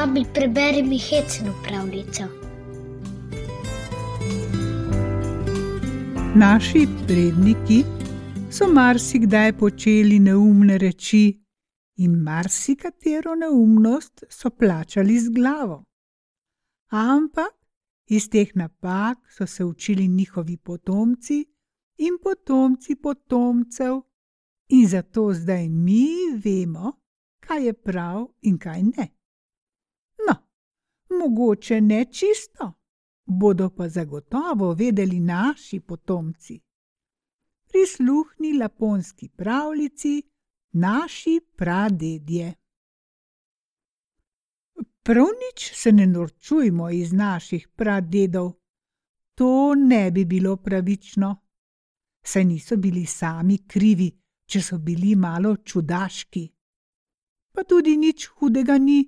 Babi, preberi mi hecno pravljico. Naši predniki so marsikdaj počeli neumne reči, in marsikatero neumnost so plačali z glavo. Ampak iz teh napak so se učili njihovi potomci in potomci potomcev, in zato zdaj mi vemo, kaj je prav in kaj ne. Mogoče ne čisto, bodo pa zagotovo vedeli naši potomci. Prisluhni laponski pravljici, naši pradedje. Prav nič se ne norčujmo iz naših pradedov, to ne bi bilo pravično. Saj niso bili sami krivi, če so bili malo čudaški. Pa tudi nič hudega ni,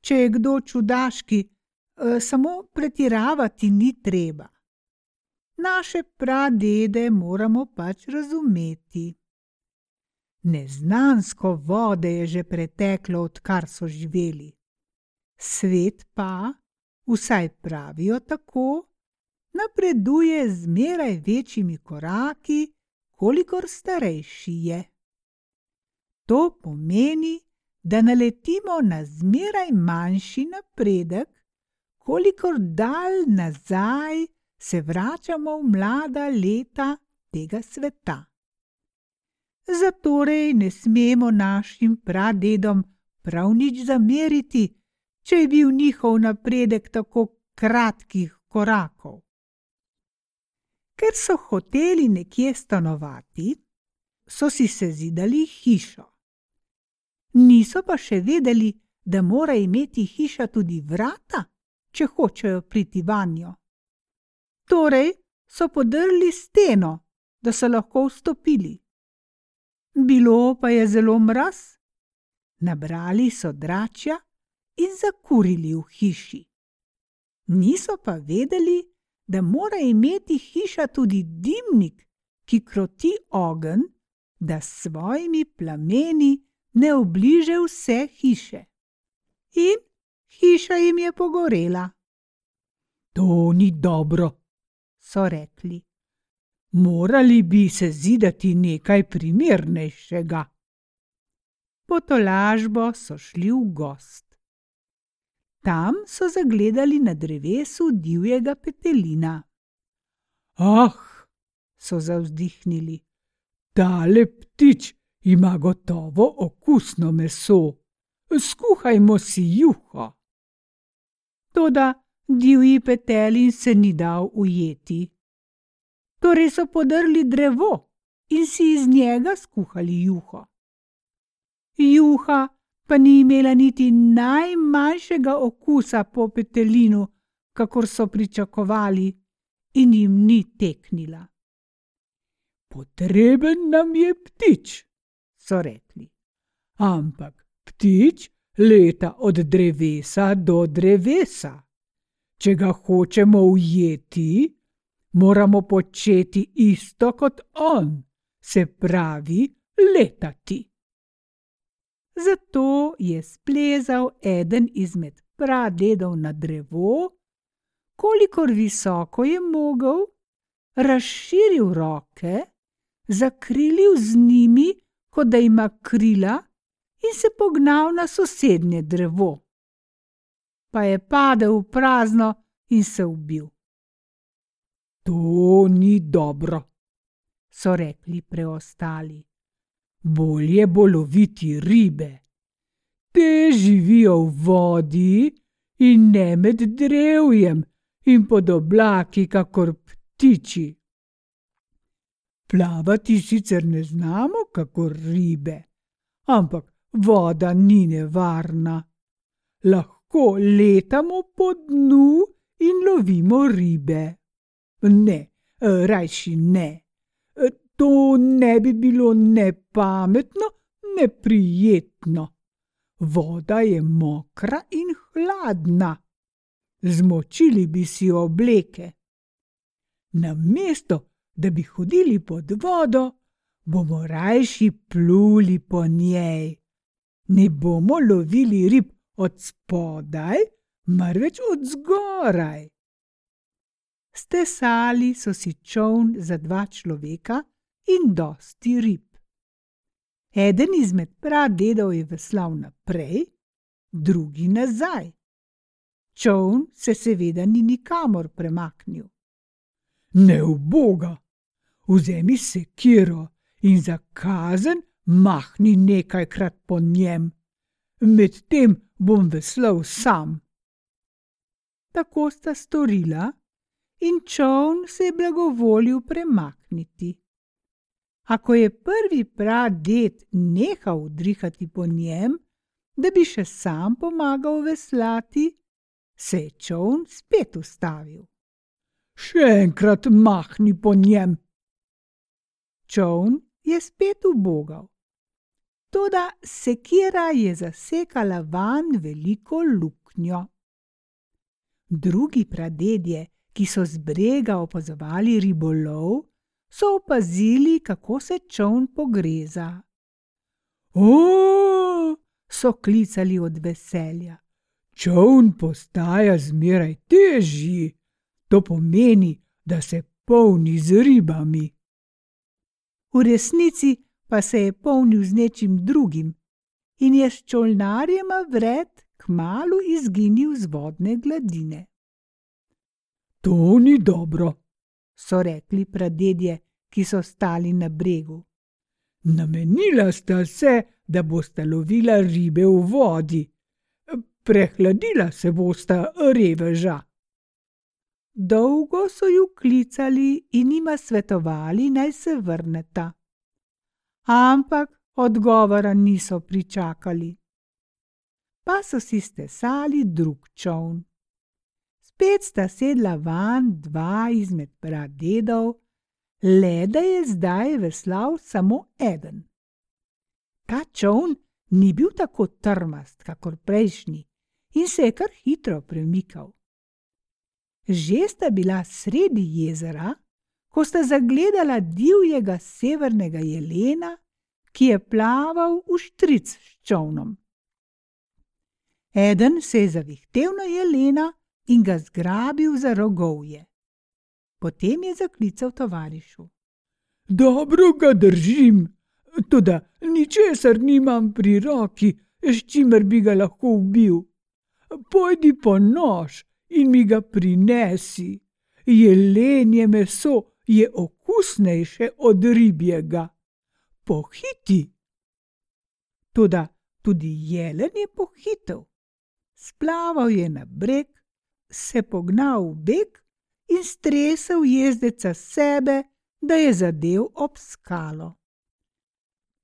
če je kdo čudaški, samo pretiravati ni treba. Naše pradede moramo pač razumeti. Neznansko vode je že preteklo, odkar so živeli. Svet pa, vsaj pravijo tako, napreduje zmeraj večjimi koraki, kolikor starejši je. To pomeni, da naletimo na zmeraj manjši napredek, kolikor dalj nazaj se vračamo v mlada leta tega sveta. Zatorej ne smemo našim pradedom prav nič zameriti, če je bil njihov napredek tako kratkih korakov. Ker so hoteli nekje stanovati, so si sezidali hišo. Niso pa še vedeli, da mora imeti hiša tudi vrata, če hočejo priti vanjo. Torej so podrli steno, da so lahko vstopili. Bilo pa je zelo mraz, nabrali so dračja in zakurili v hiši. Niso pa vedeli, da mora imeti hiša tudi dimnik, ki kroti ogenj, da s svojimi plameni ne obliže vse hiše. In hiša jim je pogorela. To ni dobro, so rekli. Morali bi se zidati nekaj primernejšega. Po tolažbo so šli v gost. Tam so zagledali na drevesu divjega petelina. Ah, so zavzdihnili, tale ptič ima gotovo okusno meso. Skuhajmo si juho. Toda divji petelin se ni dal ujeti. Torej so podrli drevo in si iz njega skuhali juho. Juha pa ni imela niti najmanjšega okusa po petelinu, kakor so pričakovali, in jim ni teknila. Potreben nam je ptič, so rekli. Ampak ptič leta od drevesa do drevesa. Če ga hočemo ujeti, moramo početi isto kot on, se pravi, letati. Zato je splezal eden izmed pradedov na drevo, kolikor visoko je mogel, razširil roke, zakrilil z njimi, kot da ima krila, in se pognal na sosednje drevo. Pa je padel v prazno in se ubil. To ni dobro, so rekli preostali bolje bo loviti ribe. Te živijo v vodi in ne med drevjem in pod oblaki, kakor ptiči. Plavati sicer ne znamo, kakor ribe, ampak voda ni nevarna. Lahko letamo po dnu in lovimo ribe. Ne, rajši ne to ne bi bilo ne pametno, ne prijetno. Voda je mokra in hladna. Zmočili bi si obleke. Namesto, da bi hodili pod vodo, bomo rajši pluli po njej. Ne bomo lovili rib od spodaj, marveč od zgoraj. Stesali so si čovn za dva človeka in dosti rib. Eden izmed pradedov je veslal naprej, drugi nazaj. Čovn se seveda ni nikamor premaknil. Ne v Boga, vzemi sekiro in za kazen mahni nekajkrat po njem, medtem bom veslal sam. Tako sta storila, in čovn se je blagovolil premakniti. A ko je prvi praded nehal udrihati po njem, da bi še sam pomagal veslati, se je čovn spet ustavil. Še enkrat mahni po njem. Čovn je spet ubogal. Toda sekira je zasekala van veliko luknjo. Drugi pradedje, ki so z brega opazovali ribolov, so opazili, kako se čovn pogreza. O, so klicali od veselja. Čovn postaja zmeraj težji, to pomeni, da se polni z ribami. V resnici pa se je polnil z nečim drugim in je s čolnarjem vred kmalo izginil z vodne gladine. To ni dobro, so rekli pradedje, ki so stali na bregu. Namenila sta se, da bosta lovila ribe v vodi, prehladila se bosta reveža. Dolgo so ju klicali in jima svetovali, naj se vrneta. Ampak odgovora niso pričakali. Pa so si stesali drug čovn. Spet sta sedla van dva izmed pradedov, le da je zdaj veslal samo eden. Ta čovn ni bil tako trmast, kakor prejšnji, in se je kar hitro premikal. Že sta bila sredi jezera, ko sta zagledala divjega severnega jelena, ki je plaval v štric s čovnom. Eden se je zavihtel na jelena in ga zgrabil za rogovje. Potem je zaklical tovarišu: Dobro ga držim, tudi ničesar nimam pri roki, s čimer bi ga lahko ubil. Pojdi po nož in mi ga prinesi. Jelenje meso je okusnejše od ribjega. Pohiti. Tudi, tudi jelen je pohitel. Splaval je na breg, se pognal v beg in stresel jezdeca sebe, da je zadev ob skalo.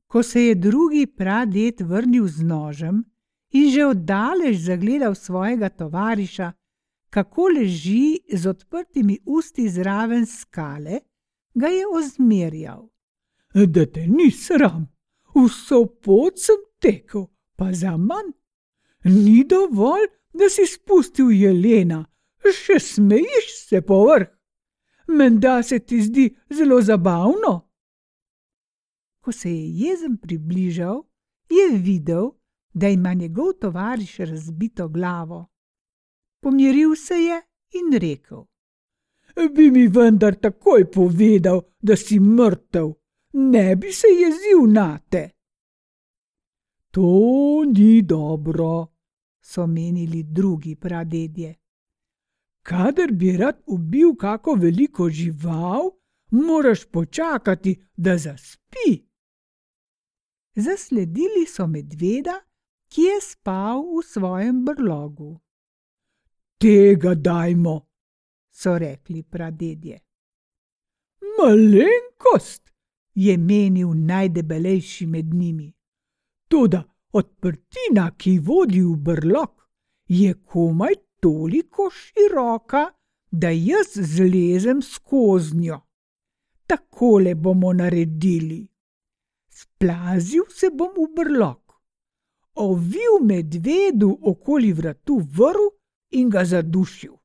Ko se je drugi praded vrnil z nožem in že oddalež zagledal svojega tovariša, kako leži z odprtimi usti zraven skale, ga je ozmerjal. Da te ni sram, vso pot sem tekel, pa za manj. Ni dovolj, da si spustil jelena, še smejiš se povrh. Menda se ti zdi zelo zabavno. Ko se je jezen približal, je videl, da ima njegov tovariš razbito glavo. Pomiril se je in rekel: Bi mi vendar takoj povedal, da si mrtev, ne bi se jezil na te. To ni dobro, so menili drugi pradedje. Kadar bi rad ubil kako veliko žival, moraš počakati, da zaspi. Zasledili so medveda, ki je spal v svojem brlogu. Tega dajmo, so rekli pradedje. Malenkost, je menil najdebelejši med njimi. Toda odprtina, ki vodi v brlog, je komaj toliko široka, da jaz zlezem skozi njo. Takole bomo naredili. Splazil se bom v brlog, ovil medvedu okoli vratu vrv in ga zadušil.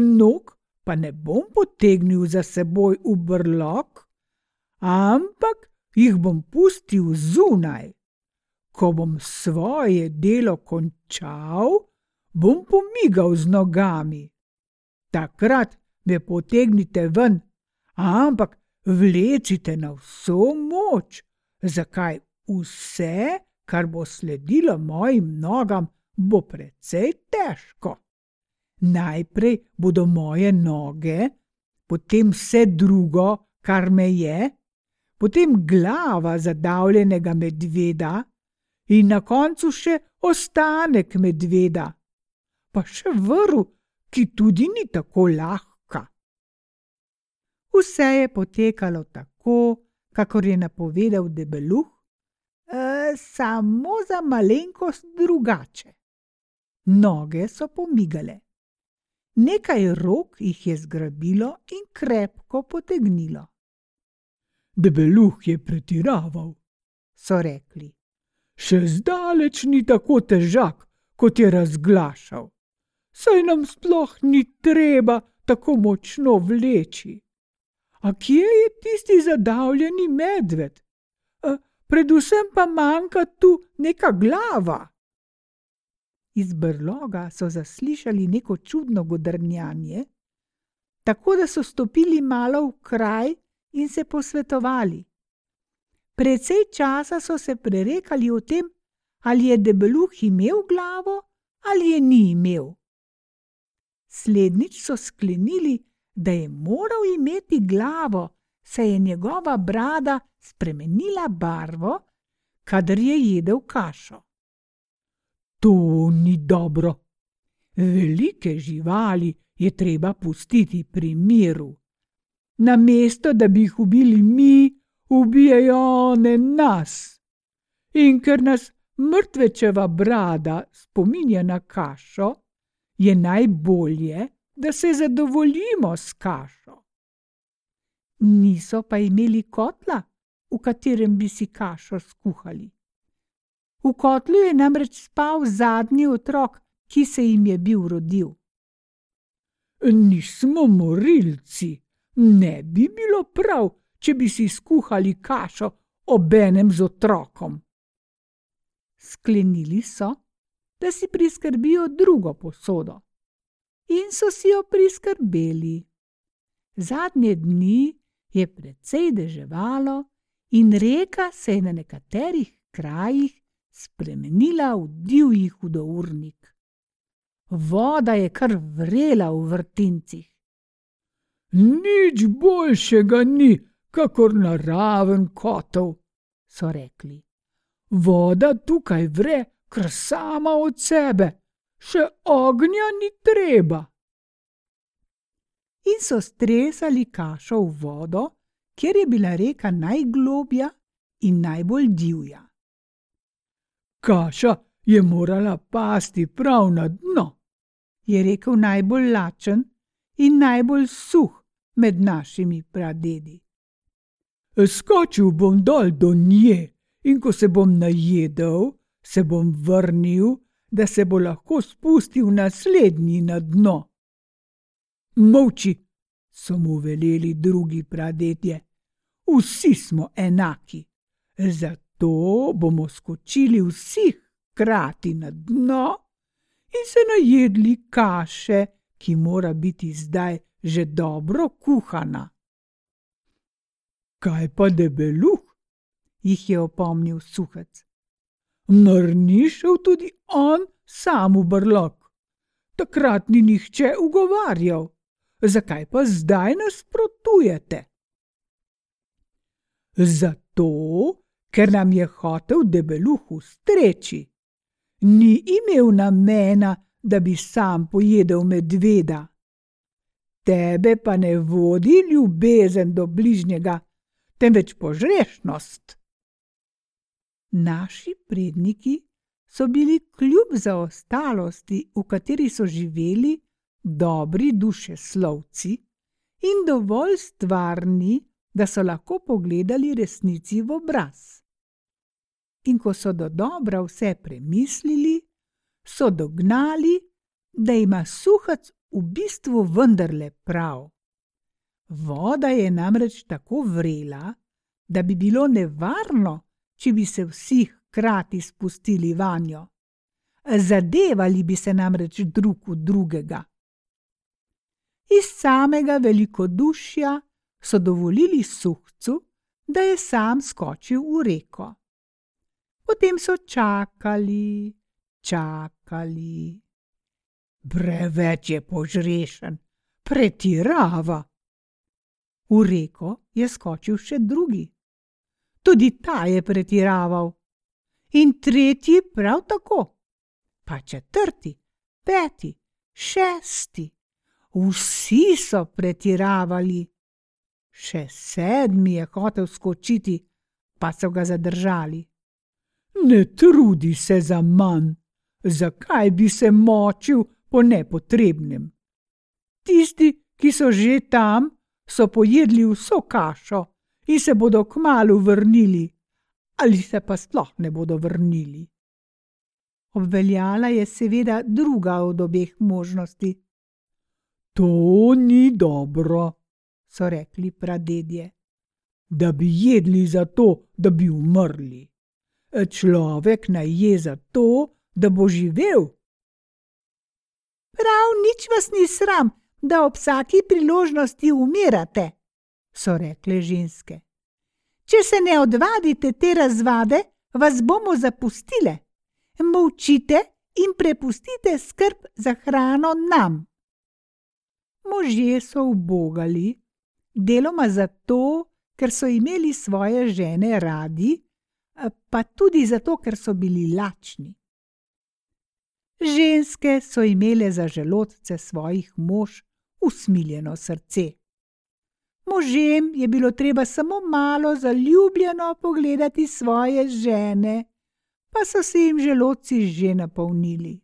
Nog pa ne bom potegnil za seboj v brlog, ampak jih bom pustil zunaj. ko bom svoje delo končal, bom pomigal z nogami. Takrat me potegnite ven, ampak vlečite na vso moč, zakaj vse, kar bo sledilo mojim nogam, bo precej težko. Najprej bodo moje noge, potem vse drugo, kar me je, potem glava zadavljenega medveda in na koncu še ostanek medveda, pa še vrv, ki tudi ni tako lahka. Vse je potekalo tako, kakor je napovedal debeluh, e, samo za malenkost drugače. Noge so pomigale. Nekaj rok jih je zgrabilo in krepko potegnilo. Debeluh je pretiraval, so rekli. Še zdaleč ni tako težak, kot je razglašal. Saj nam sploh ni treba tako močno vleči. A kje je tisti zadavljeni medved? A, predvsem pa manjka tu neka glava. Iz brloga so zaslišali neko čudno godrnjanje, tako da so stopili malo v kraj in se posvetovali. Predvsej časa so se prerekali o tem, ali je debeluh imel glavo ali je ni imel. Slednjič so sklenili, da je moral imeti glavo, saj je njegova brada spremenila barvo, kadar je jedel kašo. To ni dobro. Velike živali je treba pustiti pri miru namesto da bi jih ubili mi, ubijajo one nas. In ker nas mrtvečeva brada spominja na kašo, je najbolje, da se zadovoljimo s kašo. Niso pa imeli kotla, v katerem bi si kašo skuhali. V kotlu je namreč spal zadnji otrok, ki se jim je bil rodil. Nismo morilci, ne bi bilo prav, če bi si skuhali kašo obenem z otrokom. Sklenili so, da si priskrbijo drugo posodo. In so si jo priskrbeli. Zadnje dni je precej deževalo, in reka se je na nekaterih krajih spremenila v divji hudournik. Voda je kar vrela v vrtincih. Nič boljšega ni, kakor naraven kotov, so rekli. Voda tukaj vre, kar sama od sebe, še ognja ni treba. In so stresali kašo v vodo, kjer je bila reka najglobja in najbolj divja. Kaša je morala pasti prav na dno, je rekel najbolj lačen in najbolj suh med našimi pradedi. Skočil bom dol do nje in ko se bom najedel, se bom vrnil, da se bo lahko spustil naslednji na dno. Molči, so mu veleli drugi pradedje, vsi smo enaki, zato bomo skočili vsi hkrati na dno in se najedli kaše, ki mora biti zdaj že dobro kuhana. Kaj pa debeluh? jih je opomnil suhec. Mar ni šel tudi on sam v brlog? Takrat ni nihče ugovarjal, zakaj pa zdaj nasprotujete? Zato, ker nam je hotel debeluh ustreči. Ni imel namena, da bi sam pojedel medveda tebe pa ne vodi ljubezen do bližnjega, temveč požrešnost. Naši predniki so bili kljub zaostalosti, v kateri so živeli, dobri duše slovci in dovolj stvarni, da so lahko pogledali resnici v obraz. In ko so do dobra vse premislili, so dognali, da ima suhac v bistvu vendarle prav. Voda je namreč tako vrela, da bi bilo nevarno, če bi se vsi hkrati spustili vanjo. Zadevali bi se namreč drug v drugega. Iz samega velikodušja so dovolili suhcu, da je sam skočil v reko. Potem so čakali, čakali. Preveč je požrešen, pretirava. V reko je skočil še drugi. Tudi ta je pretiraval. In tretji prav tako. Pa četrti, peti, šesti. Vsi so pretiravali. Še sedmi je hotel skočiti, pa so ga zadržali. Ne trudi se za manj, zakaj bi se močil po nepotrebnem? Tisti, ki so že tam, so pojedli vso kašo in se bodo kmalo vrnili, ali se pa sploh ne bodo vrnili. Obveljala je seveda druga od obeh možnosti. To ni dobro, so rekli pradedje, da bi jedli zato, da bi umrli. Človek naj je zato, da bo živel. Prav nič vas ni sram, da ob vsaki priložnosti umirate, so rekle ženske. Če se ne odvadite te razvade, vas bomo zapustile. Molčite in prepustite skrb za hrano nam. Možje so ubogali, deloma zato, ker so imeli svoje žene radi, pa tudi zato, ker so bili lačni. Ženske so imele za želodce svojih mož usmiljeno srce. Možem je bilo treba samo malo zaljubljeno pogledati svoje žene, pa so se jim želodci že napolnili.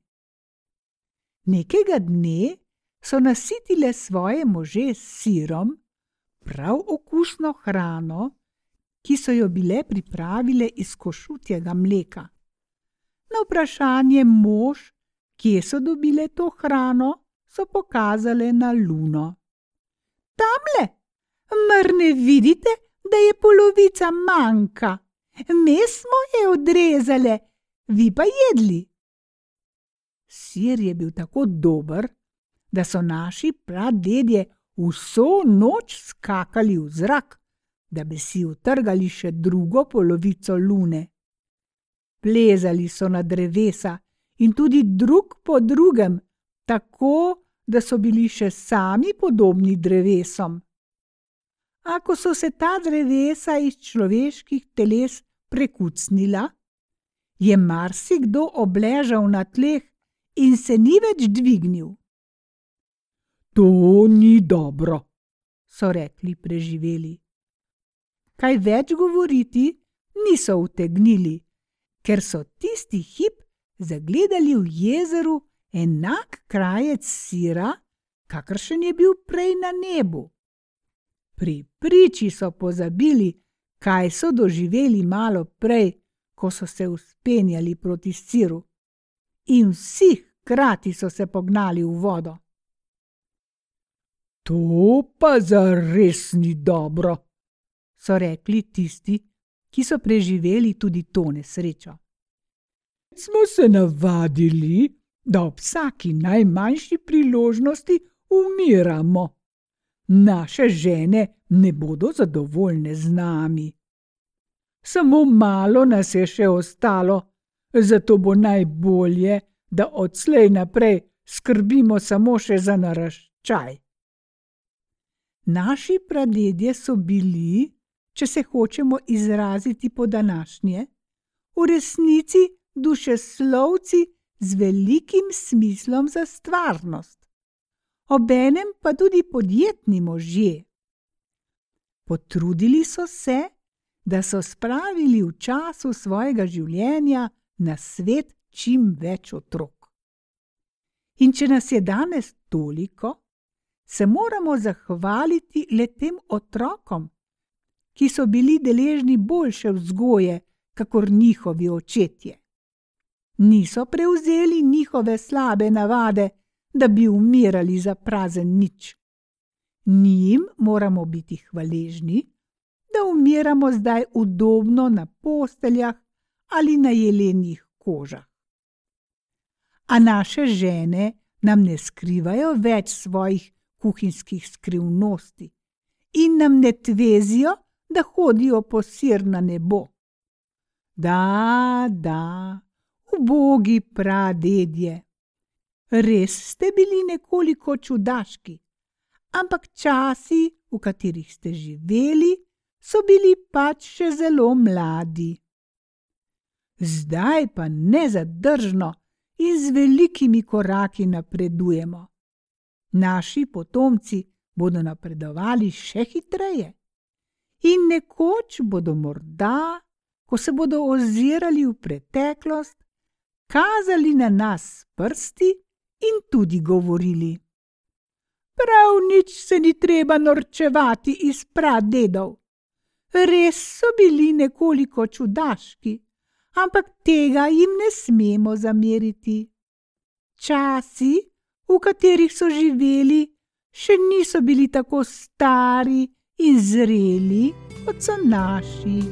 Nekega dne so nasitile svoje može s sirom, prav okusno hrano, ki so jo bile pripravile iz košutjega mleka. Na vprašanje mož, kje so dobile to hrano, so pokazale na luno. Tamle, mar ne vidite, da je polovica manjka? Mi smo je odrezali, vi pa jedli. Sir je bil tako dober, da so naši pradedje vso noč skakali v zrak, da bi si utrgali še drugo polovico lune. Plezali so na drevesa in tudi drug po drugem, tako da so bili še sami podobni drevesom. A ko so se ta drevesa iz človeških teles prekucnila, je marsikdo obležal na tleh in se ni več dvignil. To ni dobro, so rekli preživeli. Kaj več govoriti, niso utegnili, ker so tisti hip zagledali v jezeru enak krajec sira, kakršen je bil prej na nebu. Pri priči so pozabili, kaj so doživeli malo prej, ko so se uspenjali proti siru, in vsi hkrati so se pognali v vodo. To pa za res ni dobro, so rekli tisti, ki so preživeli tudi to nesrečo. Smo se navadili, da ob vsaki najmanjši priložnosti umiramo. Naše žene ne bodo zadovoljne z nami. Samo malo nas je še ostalo, zato bo najbolje, da odslej naprej skrbimo samo še za naraščaj. Naši pradedje so bili, če se hočemo izraziti po današnje, v resnici dušeslovci z velikim smislom za stvarnost, obenem pa tudi podjetni možje. Potrudili so se, da so spravili v času svojega življenja na svet čim več otrok. In če nas je danes toliko, se moramo zahvaliti le tem otrokom, ki so bili deležni boljše vzgoje, kakor njihovi očetje. Niso prevzeli njihove slabe navade, da bi umirali za prazen nič. Njim moramo biti hvaležni, da umiramo zdaj udobno na posteljah ali na jelenjih kožah. A naše žene nam ne skrivajo več svojih kuhinjskih skrivnosti in nam ne tvezijo, da hodijo po sir na nebo. Da, da, ubogi pradedje. Res ste bili nekoliko čudaški, ampak časi, v katerih ste živeli, so bili pač še zelo mladi. Zdaj pa nezadržno in z velikimi koraki napredujemo. Naši potomci bodo napredovali še hitreje. In nekoč bodo morda, ko se bodo ozirali v preteklost, kazali na nas prsti in tudi govorili: Prav nič se ni treba norčevati iz pradedov. Res so bili nekoliko čudaški, ampak tega jim ne smemo zameriti. Časi, v katerih so živeli, še niso bili tako stari in zreli, kot so naši.